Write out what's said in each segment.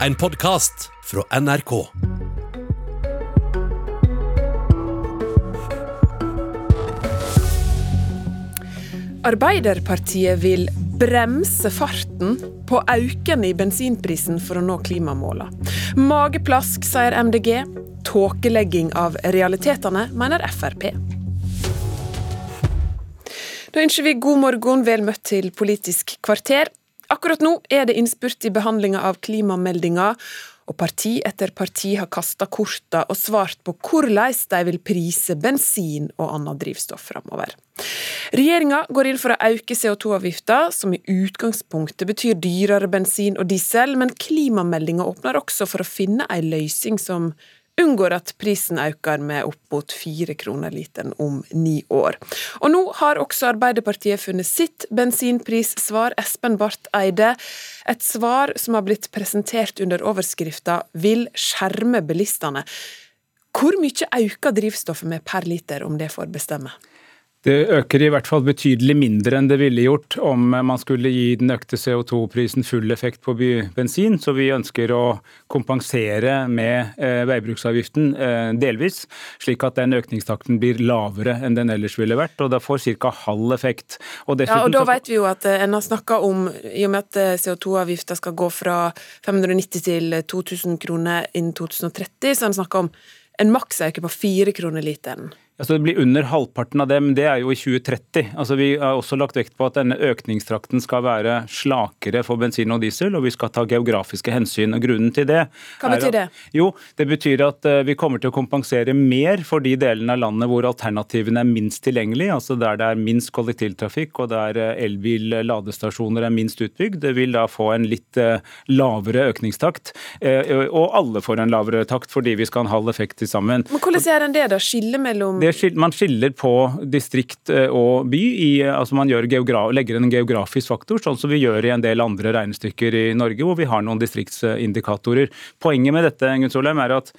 En podkast fra NRK. Arbeiderpartiet vil bremse farten på auken i bensinprisen for å nå klimamåla. Mageplask, sier MDG. Tåkelegging av realitetene, mener Frp. Da ønsker vi god morgen, vel møtt til Politisk kvarter. Akkurat nå er det innspurt i behandlinga av klimameldinga, og parti etter parti har kasta korta og svart på hvordan de vil prise bensin og annet drivstoff framover. Regjeringa går inn for å øke CO2-avgifta, som i utgangspunktet betyr dyrere bensin og diesel, men klimameldinga åpner også for å finne ei løsning som unngår at prisen øker med opp mot fire kroner literen om ni år. Og nå har også Arbeiderpartiet funnet sitt bensinprissvar, Espen Barth Eide. Et svar som har blitt presentert under overskrifta 'Vil skjerme bilistene'. Hvor mye øker drivstoffet med per liter, om det får bestemme? Det øker i hvert fall betydelig mindre enn det ville gjort om man skulle gi den økte CO2-prisen full effekt på bensin. Så vi ønsker å kompensere med eh, veibruksavgiften eh, delvis, slik at den økningstakten blir lavere enn den ellers ville vært. Og da får ca. halv effekt. Og, ja, og da vet vi jo at en har snakka om, i og med at eh, CO2-avgifta skal gå fra 590 til 2000 kroner innen 2030, så har en snakka om en maksøkning på fire kroner literen. Altså det blir under halvparten av det, men det er jo i 2030. Altså vi har også lagt vekt på at denne økningstrakten skal være slakere for bensin og diesel, og vi skal ta geografiske hensyn. og Grunnen til det Hva betyr det? At, jo, Det betyr at eh, vi kommer til å kompensere mer for de delene av landet hvor alternativene er minst tilgjengelige, altså der det er minst kollektivtrafikk og der eh, elbil-ladestasjoner er minst utbygd. Det vil da få en litt eh, lavere økningstakt, og alle får en lavere takt fordi vi skal ha en halv effekt til sammen. Men Hvordan gjør en det, da? Skille mellom skil, man skiller på distrikt eh, og by. I, altså man legger en geografisk faktor, sånn som vi gjør i en del andre regnestykker i Norge, hvor vi har noen distriktsindikatorer. Poenget med dette Solheim, er at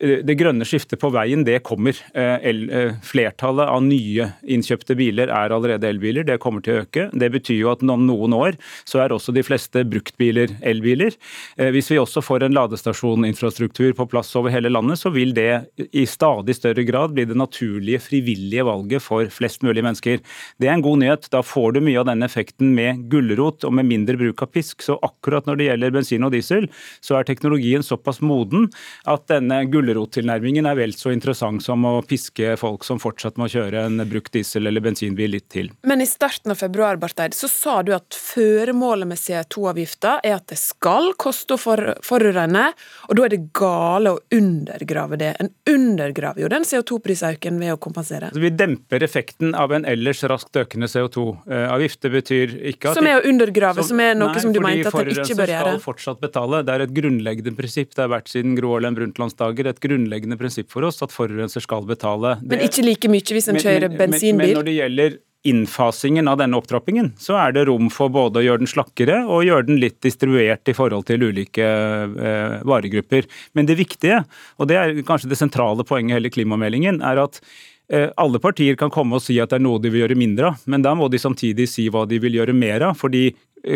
det grønne skiftet på veien, det kommer. Eh, eh, flertallet av nye innkjøpte biler er allerede elbiler. Det kommer til å øke. Det betyr jo at om noen år så er også de fleste bruktbiler elbiler. Hvis vi også får en ladestasjoninfrastruktur på plass over hele landet, så vil det i stadig større grad bli det naturlige, frivillige valget for flest mulig mennesker. Det er en god nyhet. Da får du mye av denne effekten med gulrot og med mindre bruk av pisk. Så akkurat når det gjelder bensin og diesel, så er teknologien såpass moden at denne gulroten gulrottilnærmingen er vel så interessant som å piske folk som fortsatt må kjøre en brukt diesel- eller bensinbil litt til. Men i starten av februar Bartheid, så sa du at føremålet med CO2-avgifta er at det skal koste å for forurene, og da er det gale å undergrave det. En undergraver jo den CO2-prisauken ved å kompensere. Så vi demper effekten av en ellers raskt økende CO2-avgift. Det betyr ikke at Som er å undergrave, som, som er noe nei, som du mente at en ikke bør gjøre? skal fortsatt betale. Det er et grunnleggende prinsipp. Det har vært siden Gro Harlem Brundtlands dager. Et grunnleggende prinsipp for oss at forurenser skal betale. Det, men ikke like mye hvis en kjører men, bensinbil? Men, men når det gjelder innfasingen av denne opptrappingen, så er det rom for både å gjøre den slakkere og gjøre den litt distribuert i forhold til ulike eh, varegrupper. Men det viktige, og det er kanskje det sentrale poenget i hele klimameldingen, er at eh, alle partier kan komme og si at det er noe de vil gjøre mindre av, men da må de samtidig si hva de vil gjøre mer av. fordi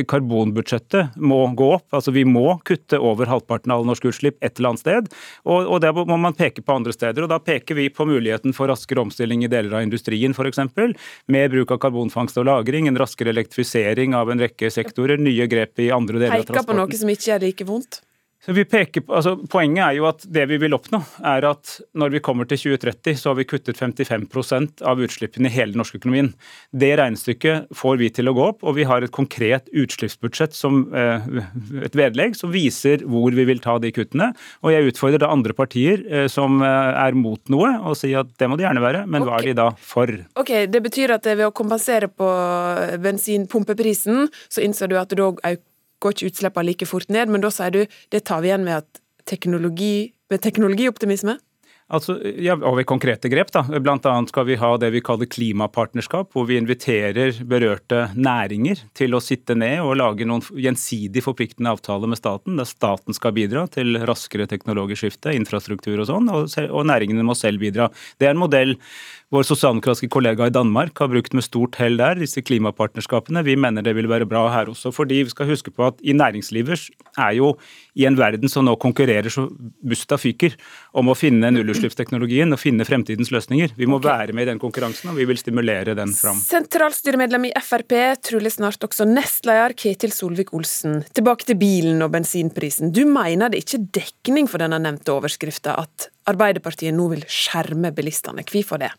karbonbudsjettet må gå opp. Altså Vi må kutte over halvparten av alle norske utslipp et eller annet sted. Og, og der må man peke på andre steder. og Da peker vi på muligheten for raskere omstilling i deler av industrien f.eks. Med bruk av karbonfangst og -lagring, en raskere elektrifisering av en rekke sektorer, nye grep i andre deler av transporten. Peker på noe som ikke er like vondt? Peker, altså, poenget er jo at det vi vil oppnå, er at når vi kommer til 2030, så har vi kuttet 55% av utslippene i hele den norske økonomien. Det regnestykket får vi til å gå opp, og vi har et konkret utslippsbudsjett som eh, et vedlegg som viser hvor vi vil ta de kuttene. Og jeg utfordrer da andre partier eh, som eh, er mot noe, og sier at det må det gjerne være, men hva er de da for? Ok, Det betyr at ved å kompensere på bensinpumpeprisen, så innser du at du òg øker går ikke utslippene like fort ned, men da sier du det tar vi igjen med, teknologi, med teknologioptimisme? Altså, ja, og ved konkrete grep? da. Blant annet skal vi ha det vi kaller klimapartnerskap, hvor vi inviterer berørte næringer til å sitte ned og lage noen gjensidig forpliktende avtaler med staten, der staten skal bidra til raskere teknologisk skifte, infrastruktur og sånn, og, og næringene må selv bidra. Det er en modell vår sosialdemokratiske kollega i Danmark har brukt med stort hell der, disse klimapartnerskapene. Vi mener det vil være bra her også, fordi vi skal huske på at i næringslivet er jo i en verden som nå konkurrerer så busta fyker om å finne nullutslippsteknologien og finne fremtidens løsninger. Vi må okay. være med i den konkurransen, og vi vil stimulere den fram. Sentralstyremedlem i Frp, trolig snart også nestleder Ketil Solvik-Olsen. Tilbake til bilen og bensinprisen. Du mener det ikke er dekning for denne nevnte overskrifta at Arbeiderpartiet nå vil skjerme bilistene. Hvorfor det?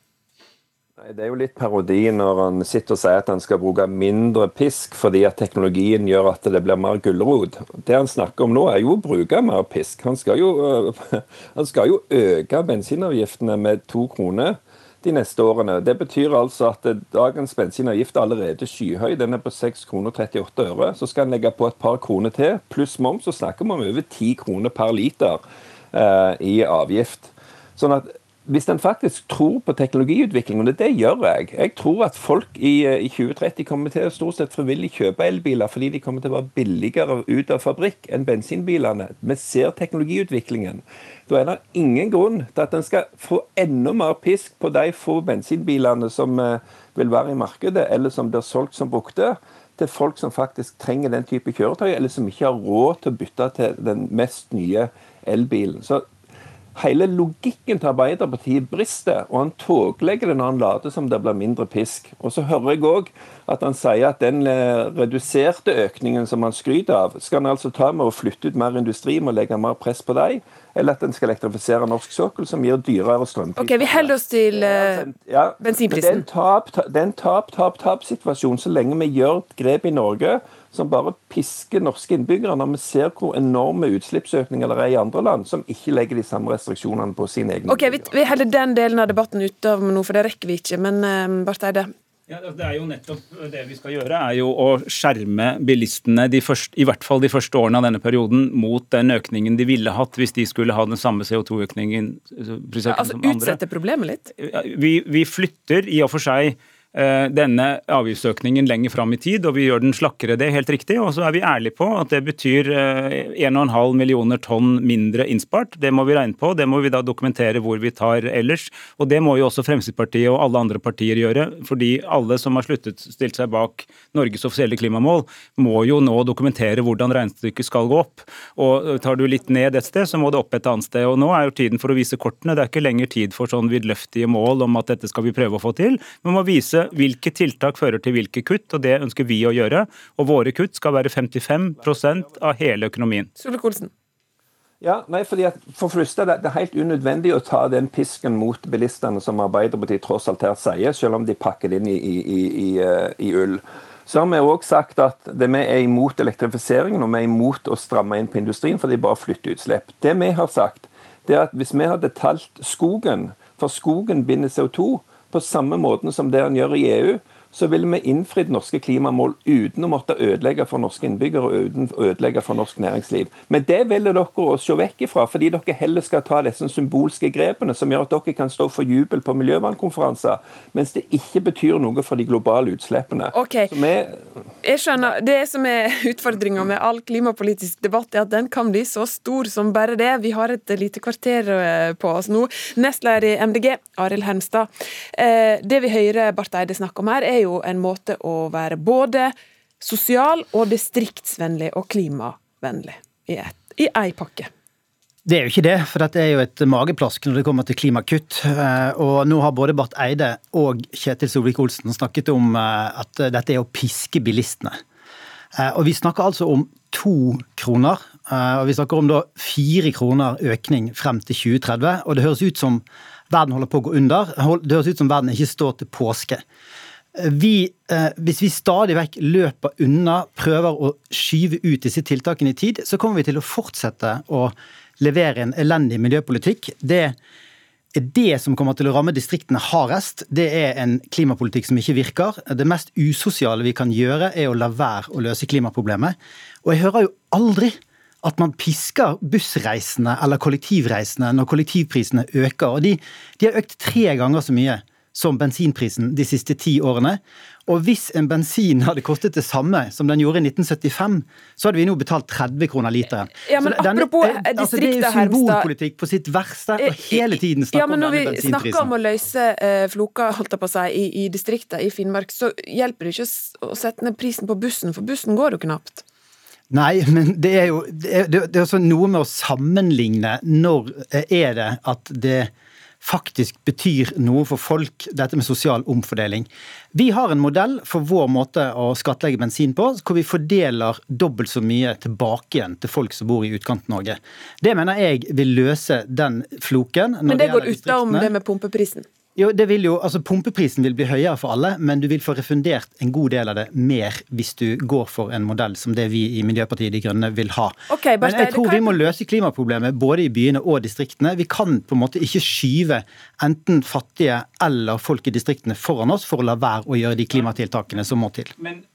Det er jo litt parodi når han sitter og sier at han skal bruke mindre pisk fordi at teknologien gjør at det blir mer gulrot. Det han snakker om nå, er jo å bruke mer pisk. Han skal jo, han skal jo øke bensinavgiftene med to kroner de neste årene. Det betyr altså at dagens bensinavgift er allerede skyhøy. Den er på 6,38 kroner. Så skal han legge på et par kroner til, pluss moms, så snakker vi om over 10 kroner per liter eh, i avgift. Sånn at hvis en faktisk tror på teknologiutvikling, og det gjør jeg Jeg tror at folk i, i 2030 kommer til å stort sett frivillig kjøpe elbiler fordi de kommer til å være billigere ut av fabrikk enn bensinbilene. Vi ser teknologiutviklingen. Da er det ingen grunn til at en skal få enda mer pisk på de få bensinbilene som uh, vil være i markedet, eller som blir solgt som brukte, til folk som faktisk trenger den type kjøretøy, eller som ikke har råd til å bytte til den mest nye elbilen. Så hele logikken til Arbeiderpartiet brister, og han tåkelegger det når han later som det blir mindre pisk. Og så hører jeg òg at han sier at den eh, reduserte økningen som han skryter av, skal han altså ta med å flytte ut mer industri med å legge mer press på dem, eller at en skal elektrifisere norsk sokkel, som gir dyrere strømpriser. Ok, Vi holder oss til uh, ja, bensinprisen. Det er en tap-tap-tap-situasjon så lenge vi gjør grep i Norge som bare pisker norske innbyggere, når vi ser hvor enorme utslippsøkninger det er i andre land, som ikke legger de samme restriksjonene på sine egne Ok, Vi, vi holder den delen av debatten ute av nå, for det rekker vi ikke. Men uh, Barth Eide? Ja, det er jo nettopp det vi skal gjøre, er jo å skjerme bilistene de første, i hvert fall de første årene av denne perioden mot den økningen de ville hatt hvis de skulle ha den samme CO2-økningen. Ja, altså utsette problemet litt? Vi, vi flytter i og for seg Eh, denne avgiftsøkningen lenger fram i tid, og vi gjør den slakkere. Det er helt riktig. Og så er vi ærlige på at det betyr 1,5 eh, millioner tonn mindre innspart. Det må vi regne på. Det må vi da dokumentere hvor vi tar ellers. Og det må jo også Fremskrittspartiet og alle andre partier gjøre. Fordi alle som har sluttet stilt seg bak Norges offisielle klimamål, må jo nå dokumentere hvordan regnestykket skal gå opp. Og tar du litt ned et sted, så må det opp et annet sted. Og nå er jo tiden for å vise kortene. Det er ikke lenger tid for sånn vidløftige mål om at dette skal vi prøve å få til. Man må vise hvilke tiltak fører til hvilke kutt, og det ønsker vi å gjøre. Og våre kutt skal være 55% av hele økonomien. Solvik-Olsen. Ja, nei, fordi at for første det, er helt unødvendig å ta den pisken mot bilistene som Arbeiderpartiet tross alt her sier, selv om de pakker det inn i, i, i, i eh, ull. Så har vi òg sagt at det, vi er imot elektrifiseringen og vi er imot å stramme inn på industrien, for de bare flytter utslipp. Det vi har sagt, det er at hvis vi hadde talt skogen, for skogen binder CO2, på samme måten som det han gjør i EU, så ville vi innfridd norske klimamål uten å måtte ødelegge for norske innbyggere og uten å ødelegge for norsk næringsliv. Men det ville dere å se vekk ifra, fordi dere heller skal ta disse symbolske grepene som gjør at dere kan stå for jubel på miljøvernkonferanser, mens det ikke betyr noe for de globale utslippene. Ok, vi... jeg skjønner. Det som er utfordringa med all klimapolitisk debatt, er at den kan bli så stor som bare det. Vi har et lite kvarter eh, på oss nå. Nestleder i MDG, Arild Hermstad. Eh, det vi hører Barth Eide snakke om her, er jo jo en måte å være både sosial og distriktsvennlig og klimavennlig i, ei pakke. Det er jo ikke det, for dette er jo et mageplask når det kommer til klimakutt. Eh, og nå har både Barth Eide og Kjetil Solvik-Olsen snakket om eh, at dette er å piske bilistene. Eh, og vi snakker altså om to kroner, og vi snakker om da fire kroner økning frem til 2030. Og det høres ut som verden holder på å gå under. Det høres ut som verden ikke står til påske. Vi, eh, hvis vi stadig vekk løper unna, prøver å skyve ut disse tiltakene i tid, så kommer vi til å fortsette å levere en elendig miljøpolitikk. Det er det som kommer til å ramme distriktene hardest. Det er en klimapolitikk som ikke virker. Det mest usosiale vi kan gjøre, er å la være å løse klimaproblemet. Og jeg hører jo aldri at man pisker bussreisende eller kollektivreisende når kollektivprisene øker. Og de, de har økt tre ganger så mye som bensinprisen de siste ti årene. Og hvis en bensin hadde kostet det samme som den gjorde i 1975, så hadde vi nå betalt 30 kroner literen. Ja, men denne, apropos eh, altså, distriktet, Det er jo symbolpolitikk på sitt verste, og hele tiden snakke ja, men om Når vi snakker om å løse eh, floker holdt jeg på å si, i, i distriktene i Finnmark, så hjelper det ikke å å sette ned prisen på bussen, for bussen går jo knapt. Nei, men det er jo det er, det er noe med å sammenligne når eh, er det at det faktisk betyr noe for folk, dette med sosial omfordeling. Vi har en modell for vår måte å skattlegge bensin på, hvor vi fordeler dobbelt så mye tilbake igjen til folk som bor i Utkant-Norge. Det mener jeg vil løse den floken. når Men det går gjelder utenom det med pumpeprisen. Jo, det vil jo, altså Pumpeprisen vil bli høyere for alle, men du vil få refundert en god del av det mer hvis du går for en modell som det vi i Miljøpartiet De Grønne vil ha. Okay, men jeg tror vi må løse klimaproblemet både i byene og distriktene. Vi kan på en måte ikke skyve enten fattige eller folk i distriktene foran oss for å la være å gjøre de klimatiltakene som må til. Men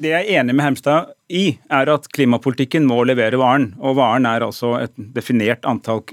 det jeg er enig med Hemstad i, er at klimapolitikken må levere varen. Og varen er altså et definert antall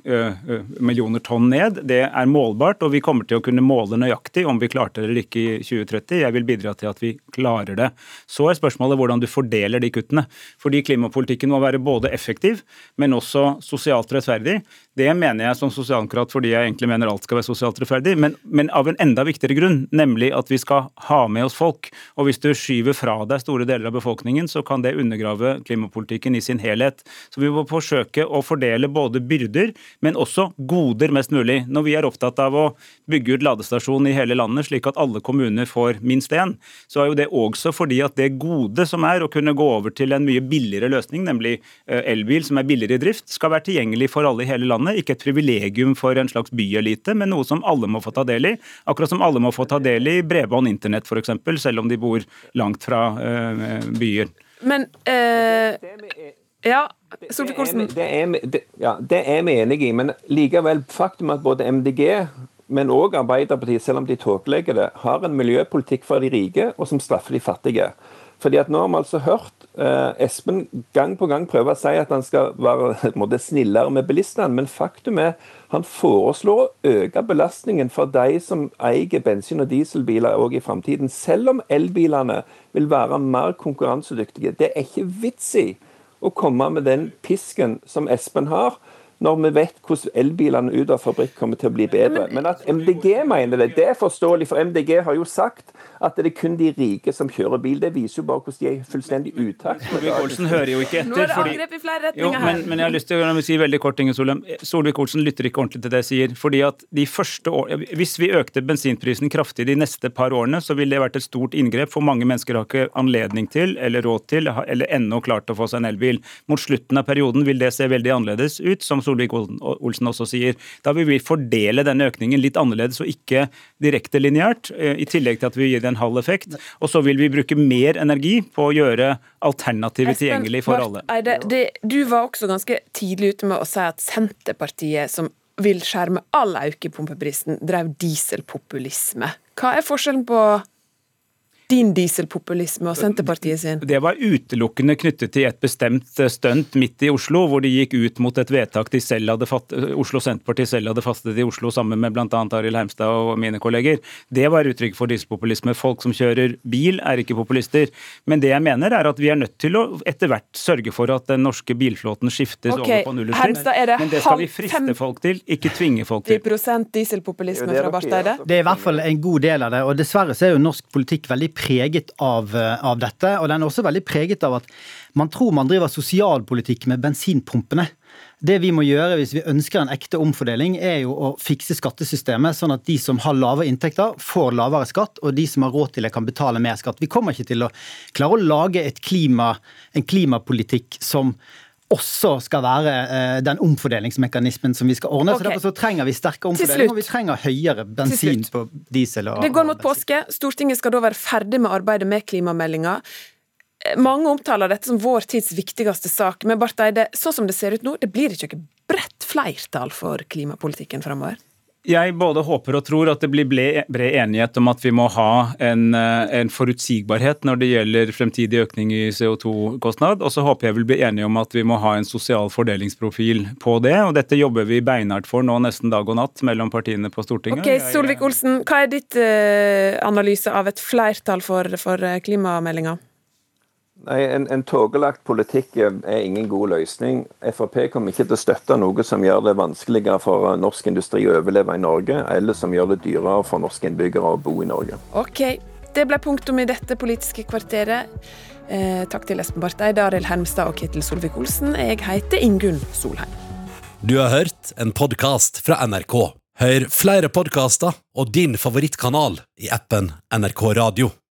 millioner tonn ned. Det er målbart, og vi kommer til å kunne måle nøyaktig om vi klarte det eller ikke i 2030. Jeg vil bidra til at vi klarer det. Så er spørsmålet hvordan du fordeler de kuttene. Fordi klimapolitikken må være både effektiv, men også sosialt rettferdig. Det mener jeg som sosialdemokrat fordi jeg egentlig mener alt skal være sosialt rettferdig, men, men av en enda viktigere grunn, nemlig at vi skal ha med oss folk. Og hvis du skyver fra deg store deler av befolkningen, så kan det undergrave klimapolitikken i sin helhet. Så vi må forsøke å fordele både byrder, men også goder mest mulig. Når vi er opptatt av å bygge ut ladestasjon i hele landet, slik at alle kommuner får minst én, så er jo det også fordi at det gode som er å kunne gå over til en mye billigere løsning, nemlig eh, elbil som er billigere i drift, skal være tilgjengelig for alle i hele landet. Ikke et privilegium for en slags byelite, men noe som alle må få ta del i. Akkurat som alle må få ta del i bredbånd internett f.eks., selv om de bor langt fra eh, byer. Men eh, Ja, Solvik-Olsen. Det er, vi- det, ja, det er vi enig i, men likevel faktum at både MDG men òg Arbeiderpartiet, selv om de tåkelegger det, har en miljøpolitikk for de rike og som straffer de fattige. Fordi at Nå har vi altså hørt eh, Espen gang på gang prøve å si at han skal være måte, snillere med bilistene, men faktum er han foreslår å øke belastningen for de som eier bensin- og dieselbiler òg i framtiden, selv om elbilene vil være mer konkurransedyktige. Det er ikke vits i å komme med den pisken som Espen har, når vi vet hvordan elbilene ut av fabrikk kommer til å bli bedre. Men at MDG mener det, det er forståelig, for MDG har jo sagt at det er kun de rike som kjører bil. Det viser jo bare hvordan de er fullstendig utakt. Solvik-Olsen hører jo ikke Nå er det angrep i flere Jo, retninger men, her. men jeg har lyst til å si veldig kort, Inge Solheim. Solvik-Olsen lytter ikke ordentlig til det jeg sier. fordi at de første år, Hvis vi økte bensinprisen kraftig de neste par årene, så ville det vært et stort inngrep. For mange mennesker har ikke anledning til, eller råd til, eller ennå klart å få seg en elbil. Mot slutten av perioden vil det se veldig annerledes ut, som Solvik-Olsen også sier. Da vil vi fordele denne økningen litt annerledes og ikke direkte lineært, eh, i tillegg til at vi gir det en halv effekt. Og så vil vi bruke mer energi på å gjøre alternativet tilgjengelig for alle. Eide, det, du var også ganske tidlig ute med å si at Senterpartiet, som vil skjerme all økning i pumpeprisen, drev dieselpopulisme. Hva er forskjellen på din dieselpopulisme og Senterpartiet sin? Det var utelukkende knyttet til et bestemt eh, stunt midt i Oslo, hvor de gikk ut mot et vedtak de selv hadde fatt, Oslo Senterparti selv hadde fastet i Oslo sammen med bl.a. Arild Hermstad og mine kolleger. Det var uttrykk for dieselpopulisme. Folk som kjører bil, er ikke populister. Men det jeg mener, er at vi er nødt til å etter hvert sørge for at den norske bilflåten skiftes okay, over på nullutslipp. Men, Men det skal vi friste folk til, ikke tvinge folk til. 10 dieselpopulisme fra Barth Eide? Det er i hvert fall en god del av det, og dessverre så er jo norsk politikk veldig preget av, eh, av dette. Og den er også veldig preget av at man tror man driver sosialpolitikk med bensinpumpene. Det vi må gjøre hvis vi ønsker en ekte omfordeling, er jo å fikse skattesystemet, sånn at de som har lave inntekter, får lavere skatt, og de som har råd til det, kan betale mer skatt. Vi kommer ikke til å klare å lage klima, en klimapolitikk som også skal være eh, den omfordelingsmekanismen som vi skal ordne. Okay. Så Derfor så trenger vi sterkere omfordeling, og vi trenger høyere bensin på diesel. Og, Det går mot bensin. påske. Stortinget skal da være ferdig med arbeidet med klimameldinga. Mange omtaler dette som vår tids viktigste sak, men Barth Eide, sånn som det ser ut nå, det blir ikke noe bredt flertall for klimapolitikken framover? Jeg både håper og tror at det blir bred enighet om at vi må ha en, eh, en forutsigbarhet når det gjelder fremtidig økning i CO2-kostnad. Og så håper jeg vil bli enige om at vi må ha en sosial fordelingsprofil på det. Og dette jobber vi beinhardt for nå nesten dag og natt mellom partiene på Stortinget. Ok, Solvik-Olsen, hva er ditt uh, analyse av et flertall for, for klimameldinga? Nei, En, en togelagt politikk er ingen god løsning. Frp kommer ikke til å støtte noe som gjør det vanskeligere for norsk industri å overleve i Norge, eller som gjør det dyrere for norske innbyggere å bo i Norge. Ok, Det ble punktum i dette Politiske kvarteret. Eh, takk til Espen Barth Eide, Arild Hermstad og Ketil Solvik-Olsen. Jeg heter Ingunn Solheim. Du har hørt en podkast fra NRK. Hør flere podkaster og din favorittkanal i appen NRK Radio.